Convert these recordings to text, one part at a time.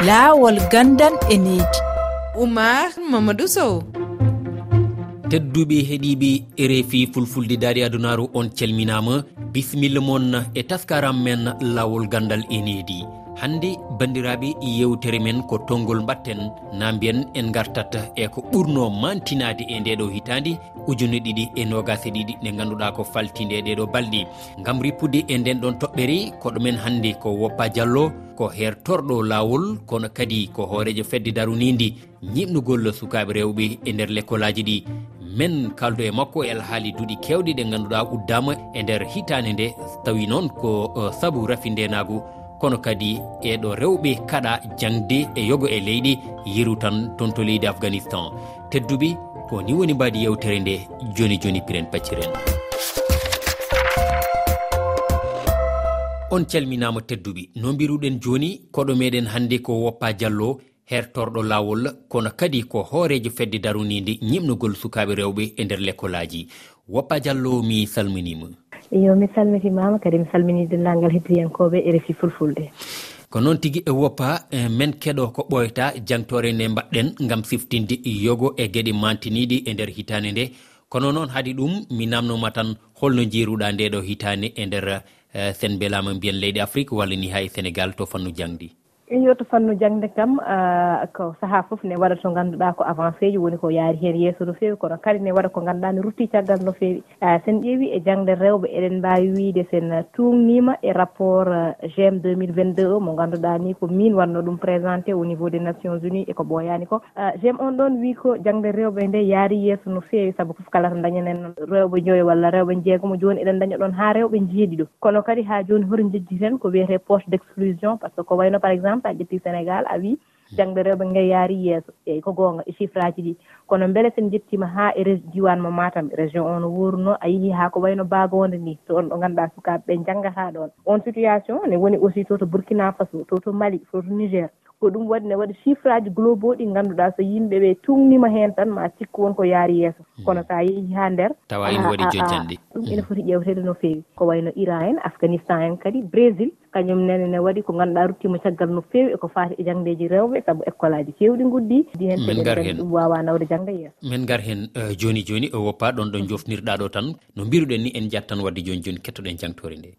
laawol gandan e needi oumar mamadou sow. Tedduɓe heeɗiɓe e refi fulfulde daari adunaru on calminama bisimilla moon e taskaram men lawol gandal e needi hande bandiraɓe yewtere men ko tongol mbatten na mbiyen en gartat e ko ɓurno mantinade e ndeɗo hitandi ujune ɗiɗi e nogase ɗiɗi ɗe ganduɗa ko faltinde e ɗeɗo balɗi gam rippude e nden ɗon toɓɓere koɗumen hande ko woppa diallo ko hertorɗo lawol kono kadi ko hoorejo fedde darunidi ñimnugol sukaɓe rewɓe e nder l'école aji ɗi. Men kaldo e makko e alhaali duuɗi kewɗe ɗe ganduɗa uddama e nder hitande nde tawi noon ko eh, saabu rafi ndenagu kono kadi eɗo rewɓe kaɗa jangde e yogo e leydi yeru tan toon to leydi afghanistan. Tedduɓe ko ni woni mbadi yewtere nde joni joni piren pacciren. On calminama tedduɓe. No mbiruɗen joni koɗo meɗen hande ko woppa diallo hertorɗo lawol kono kadi ko hoorejo fedde darunide ñimnugol sukaɓe rewɓe e nder lekkolaji woppa diallo mi salminima yo mi salmitimama kadi mi salmini denndangal hettiyankoɓe e refi fulfulde. Ko noon tigui e woppa e men keɗo ko ɓoyta jangtore nde mbaɗɗen gam siftinde yogo e gueɗe mantiniɗi e nder hitande nde. Kono noon haadi ɗum mi namnoma tan holno jiruɗa ndeɗo hitande e nder eh, sen belama mbiyen leydi afrique walla ni ha e sénégal to fannu jangdi. eeyo to fannu jangde kam ko sahaa fof ne waɗa to ngannduɗaa ko avancé ji woni ko yaari heen yeeso no feewi. Kono kadi ne waɗa ko ngannduɗaa ne ruttii caggal no feewi. Sen ƴeewi e jangde rewɓe eɗen mbaawi wiide sen tuumniima e rapport e, gm 2022 o. Mo ngannduɗaa ni ko min wanno ɗum présenté au niveau des nations unis e ko ɓooyaani ko. Gm on ɗon wii ko jangde rewɓe nde yaari yeeso no feewi. Sabu fof kala to dañanen rewɓe joyi walla rewɓe jeegomo jooni eɗen daña ɗon haa rewɓe njeeɗiɗo kono kadi haa jooni hor jejjiten ko wiyetee poche d' exclusion par ce que ko wayno par exemple campagne ƴetti sénégal a wi jangde rewɓe ngay yaari yeeso. Eyi ko goonga e chiffre aji ɗi. Kono beele sen jettima haa e diwan mo matam région o no wuurno a yeehi haa ko wayno baagonde ni to on ɗo ngannduɗaa sukaaɓe ɓe janngata ɗon on situation ne woni aussi to to burkina faso to to mali to to niger ko ɗum waɗi ne waɗi chiffre aji globaux ɗi ngannduɗaa so yimɓe ɓe tuumnima heen tan ma sikku wonko yaari yeeso. Hmm. Kono so a yeehi haa nder tawa ene waɗi jojjanɗi ɗum ene hmm. foti ƴewtede no feewi. Ko wayi no Iran en Afghanistan en kadi Brésil kañum nene ne waɗi ko ngannduɗaa ruttima caggal no feewi eko faati e jangdeeji rewɓe sabu école aji keewɗi nguddi di heen hmm, min gar heen ɗum wawa nawde jangde yeeso. Min gar heen e, jooni jooni o e woppa ɗon ɗon jofnirɗa ɗo tan. No mbiruɗen ni en jat tan wadde jooni jooni kettoɗen jangtore nde.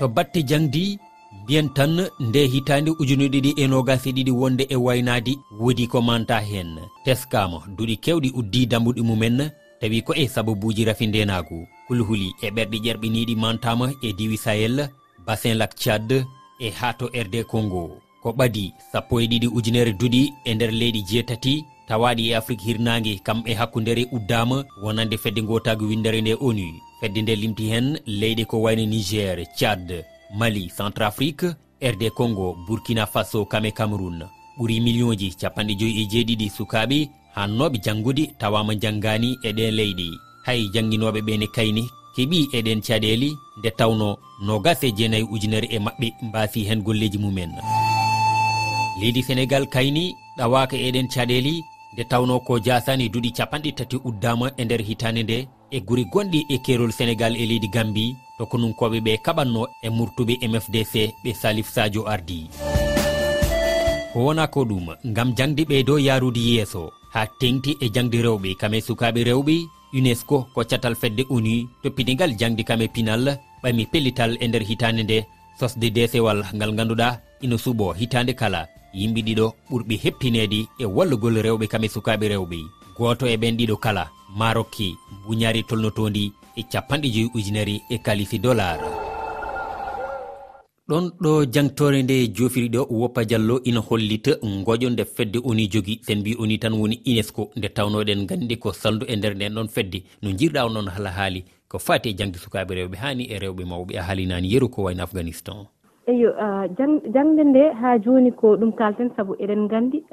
To batte jangdi mbiyen tan nde hitande ujunuɗe ɗiɗi e nogasi ɗiɗi wonde e waynadi woodi ko manta hen. Teskama duɗi kewɗi uddi dambuɗi mumen tawi ko e sababuji rafi ndenagu kulhuli e ɓerɗi ƴerɓiniɗi mantama e diwi sahel bassin lac tchad e ha to rd congo. Ko ɓadi sappo e ɗiɗi ujunere duɗi e nder leydi jeetati tawaɗi e afrique hirnangue kam e hakkudere uddama wonande fedde gotagu windere nde onu fedde nde limti hen leyɗe ko wayno niger tchad. mali centrafrique rd congo burkina faso kame cameron ɓuuri million ji capanɗe joyi e jeeɗiɗi sukaɓe hannoɓe janggude tawama janggani e ɗen leyɗi hay jangguinoɓe ɓene kayni keeɓi eɗen caɗele nde tawno nogas e jeenayyi ujunere e maɓɓe mbaasi hen golleji mumen. Leydi sénégal kayni ɗawaka eɗen caɗele nde tawno ko jasani duuɗi capanɗe tati uddama e nder hitande nde e guuri gonɗi e kerol sénégal e leydi gambi to konunkoɓe ɓe kaɓanno e murtuɓe mfdc ɓe salif sadio ardi. Ko wona ko ɗum gam jangde ɓe dow yarude yeeso ha tengti e jangde rewɓe kame sukaɓe rewɓe unesco ko catal fedde onu toppinigal jangde kame pinal ɓami pellital e nder hitande nde sosde desewal ngal ganduɗa ina suuɓo hitande kala yimɓe ɗiɗo ɓurɓe heptinede e wallugol rewɓe kame sukaɓe rewɓe. Goto e ɓen ɗiɗo kala marokki buñari tolnotodi e capanɗe joyi ujunere e kalifi dollar ɗon ɗo jangtore nde jofiriɗo woppa diallo ina hollita goƴo nde fedde oni jogui sen mbi oni tan woni unesco nde tawnoɗen gandi ko saldu e nder nden ɗon fedde. No jirɗa onoon hala haali ko fati e jangde sukaɓe rewɓe hani e rewɓe mawɓe a haalinani yeru ko wayno afghanistan. Eyo jangde nde ha joni ko ɗum kalten saabu eɗen gandi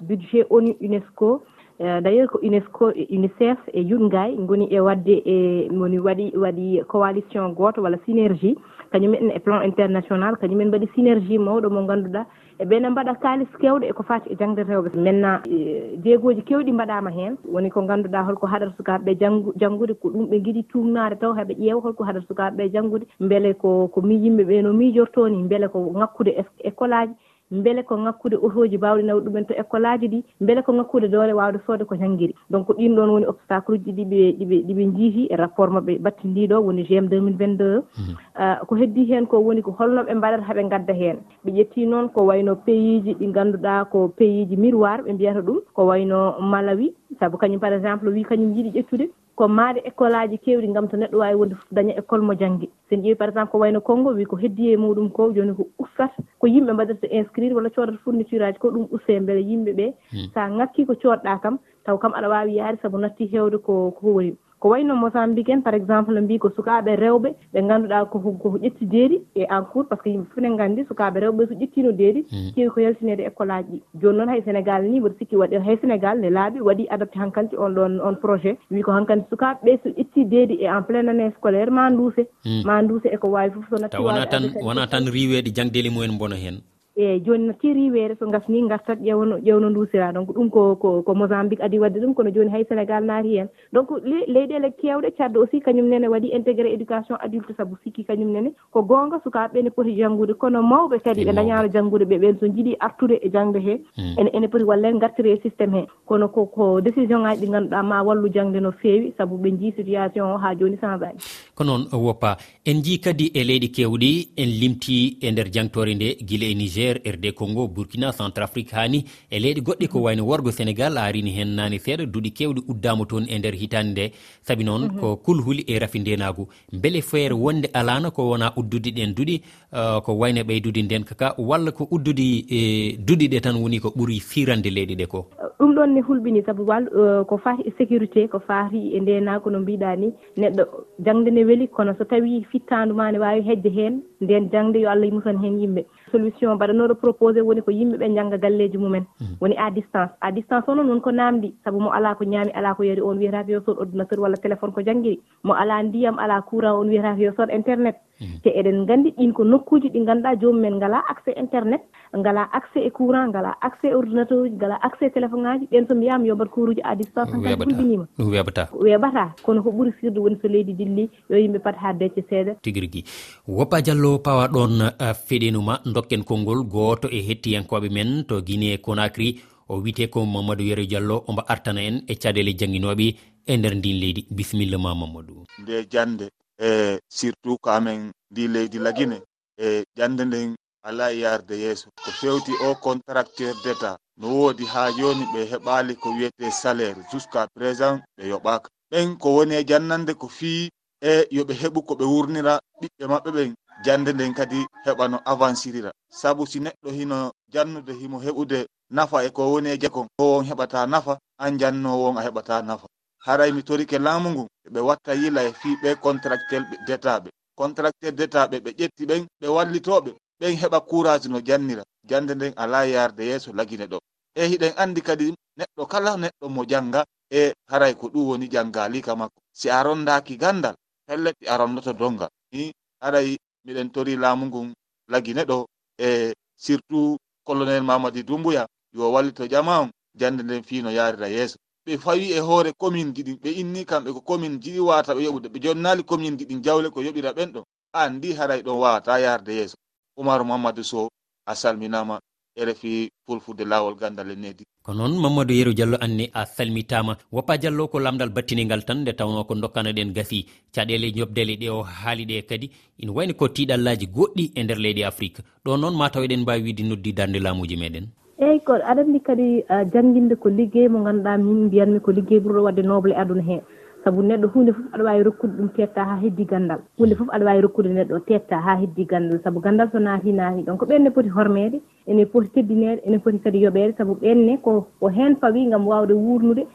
budget oni unesco Eh, d' ailleurs ko unesco e unicef e yungay goni e wadde e woni waɗi waɗi coalition goto walla synergie. Kañumen e plan international kañumen mbaɗi synergie mawɗo mo ngannduɗaa e ne mbaɗa kaalis kewɗo eko fati e jangde rewɓe. Maintenant e, jeegooji kewɗi mbaɗaama heen woni ko ngannduɗaa holko haɗata sukaaɓe ɓe janngu janngude ko ɗum ɓe ngiɗi tumnaade taw heɓe ƴeewa holko haɗata sukaaɓe ɓe janngude. Mbele ko ko mi yimɓe ɓee no miijortoo ni mbele ko ŋakkude école aji mbele ko ngakkude autoji mbawɗi nawde ɗumen to école aji ɗi beele ko ngakkude doole wawde soodde ko janggiri donc ɗin ɗon woni obstacle uji ɗiɓe ɗiɓe ɗiɓe jiiti e rapport :fra mabɓe battindiɗo woni GM 2022 mhm. ah, ko heddi hen ko woni ko holnoɓe mbaɗata haaɓe gadda hen. Ɓe ƴetti noon ko wayno pays ji ɗi ganduɗa ko pays ji miroir ɓe mbiyata ɗum ko wayno Malawi. Saabu kañum par exemple wi kañum yiiɗi ƴettude. ko maade école aji kewɗi ngam to neɗɗo waawi wonde fof daña école mo janngi. So en ƴeewii par exemple ko wayno congo wi ko heddii e muɗum ko joni ko ustata ko yimɓe mbaɗirta inscrire walla codata fourniture aji ko ɗum ustae mbele yimɓe ɓee hmm. so a ŋakkii ko coodɗaa kam taw kam aɗa waawi yaade sabu natti heewde ko ko woni ko wayno Mozambique en par exemple mbi ko sukaɓe rewɓe ɓe ganduɗa koko koko ƴetti deedi e en cours par ce que yimɓe fof ene gandi sukaɓe rewɓe so ƴettino deedi. Mm. Kewi ko yaltinede école aji ɗi joni noon hay Sénégal ni mbiɗa sikki waɗi hay Sénégal ne laaɓi waɗi adopté :fra on ɗon on projet. Wi ko han sukaɓeɓe so ƴetti deedi e en plein année scolaire ma duuse mm. ma duuse eko wawi fof so nattii wona tan wona tan riiweede jangdeli mumen bona hen eyyi joni no tiri weere so gasni gartat ƴewno ƴewno dusira donc ɗum ko ko ko mosambique adi wadde ɗum kono joni hay sénégal naati hen donc leyɗele kewɗe cadde aussi kañum nene waɗi intégré éducation adulte saabu sikki kañum nene. Ko gonga sukaaɓe ne poti janggude kono mawɓe kadi ɓe dañano janggude ɓe ɓen so jiiɗi artude e jangde he mm. ene ene poti walla en e systéme he kono ko ko décision ngaji ɗi ganduɗa ma wallu jangde no fewi saabu ɓe jii situation o ha joni change ani ko noon woppa. En jii kadi e leyɗi kewɗi en limti e nder jangtore nde guila e niger rd congo burkina centrafrique hani e leyɗi goɗɗi ko wayno worgo sénégal arini hen nani seeɗa duuɗi kewɗi uddama toon e nder hitande nde. Saabi noon mhm. ko kulhuli e rafi ndenagu beele feere wonde alana ko wona uddude ɗen duuɗi uh, ko wayno ɓeydude nden kaka walla ko uddude e duuɗi ɗe tan woni ko ɓuuri firande leyɗi ɗe ko? Ɗum ɗon ne hulɓini saabu wal uh, ko fati e sécurité ko fati e ndenagu no mbiɗa ni. Neɗɗo jangde ne weeli kono so tawii fittaandu maa ne waawi heejde heen ndeen jaŋnde yo Allah yurmin heen yimɓe. solution mbaɗanooɗo proposé woni ko yimɓeɓe jangga galleji mumen. Hmm. Woni à distance. À distance o noon won ko namdi saabu mo ala ko ñaami ala ko yari on wiyetaako yo sood ordinateur walla téléphone ko jangguiri mo ala ndiyam ala courant on wiyetaako yo sood internet hmm. te eɗen gandi ɗin ko nokkuji ɗi ganduɗa jomumen ngala accès internet ngala accès e courant ngala accès e ordinateur uji ngala accès e téléphone ngaji ɓeen so mbiyama yo mbat kuuruuji à distance tan kadi fulbiniima ɗum weɓata weɓata kono ko ɓuuri sirde woni so leydi dilli yo yimɓe pat ha becce seeɗa. Tigui rigui woppa diallo pawa ɗon uh, feɗenuma dokken konngol gooto e hettiyankoɓe men to guinée conakry o wiyete ko mamadou yero diallo omo artana en e caɗele jangguinoɓe e nder ndin leydi. Bisimilla ma mamadou. Nde jande e surtout ko amen ndi leydi lagine e jande nden ala yarde yeeso. Ko fewti o contracteur d' état no woodi haa jooni ɓe heɓaali ko wiyete salaire jusqu'à présent ɓe yoɓaaka. Ɓen ko woni e jannande ko fii e yo ɓe heɓu ko ɓe wurnira ɓiɓɓe maɓɓe ɓen. jande nden kadi heɓa no avancirira. Saabu si neɗɗo hino jannude himo heɓude nafa e ko woni e jakon ko won heɓata nafa an janno won a heɓata nafa. Haray mi torike laamu ngu ɓe watta yila e fii ɓe contractel ɓe detaɓe. Contractel detaɓe ɓe ƴetti ɓen ɓe wallitoɓe ɓen heɓa courage no jannira. Jande nden ala yarde yeeso lagine ɗo. E hiɗen andi kadi neɗɗo kala neɗɗo mo janga e haray ko ɗum woni janngalika makko. Si a rondaki gandal pelleɗɗi a rondoto dongal ni haray miɗen tori laamu ngun lagi neɗɗo e surtout colonel mamadi dumbuya yo wallito jamam jande nden fiino yarira yeeso. Ɓe fawi e hoore commune ji ɗin ɓe inni kamɓe ko commune jiɗi wawata ɓe yoɓude ɓe jonnali commune ji ɗin jawle ko yoɓira ɓen ɗo. Andi haray ɗon wawata yarde yeeso. Oumaru mamadou sow a salminama rfi pulfude lawol gandal e nedi. Ko noon mamadou yeru diallo anni a salmitama. Woppa diallo ko lamdal battinigal tan nde tawno ko dokkanaɗen gasi. Caɗele ñobdele ɗe o haali ɗe kadi. Ina wayni ko tiɗallaji goɗɗi e nder leydi afrique. Ɗo noon ma taw eɗen mbawi wiide noddi darde laamuji meɗen eyyi ko aɗa andi kadi jangguinde ko liggey mo ganduɗa min mbiyanmi ko liggey ɓurɗo wadde noble e aduna he. saabu neɗɗo hunde foof aɗa wawi rokkude ɗum tetta ha heddi gandal. Hunde foof aɗa wawi rokkude neɗɗo tetta ha heddi gandal. Saabu gandal so naati naati donc ɓenne poti hormede ene poti teddinede ene poti kadi yoɓede saabu ɓenne ko ko hen fawi gam wawde wurnude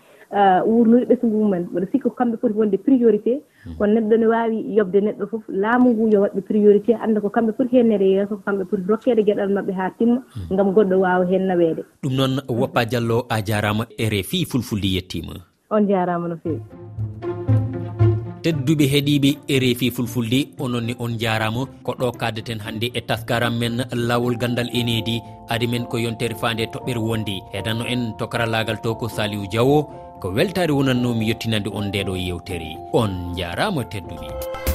wurnude ɓesgu mumen mbeɗa sikka kamɓe poti wonde priorité. Hmm. Kono neɗɗo ne wawi yobde neɗɗo foof laamu ngu yo waɗɓe priorité anda ko kamɓe poti hennede yeeso ko kamɓe poti rokkede gueɗal mabɓe ha timma hmm. gam goɗɗo wawa hen nawede ɗum noon woppa diallo a jarama rfi fulfulde yettima on jarama no fewi tedduɓe heeɗiɓe e rfi fulfulde ononne on jarama. Ko ɗo kaddeten hannde e taskaram men lawol gandal enedi adi men ko yontere fande toɓɓere wonde hedanno en to karallagal to ko saliou diawo. Ko weltare wonannomi yettinande on ndeɗo yewtere. On jarama tedduɓe.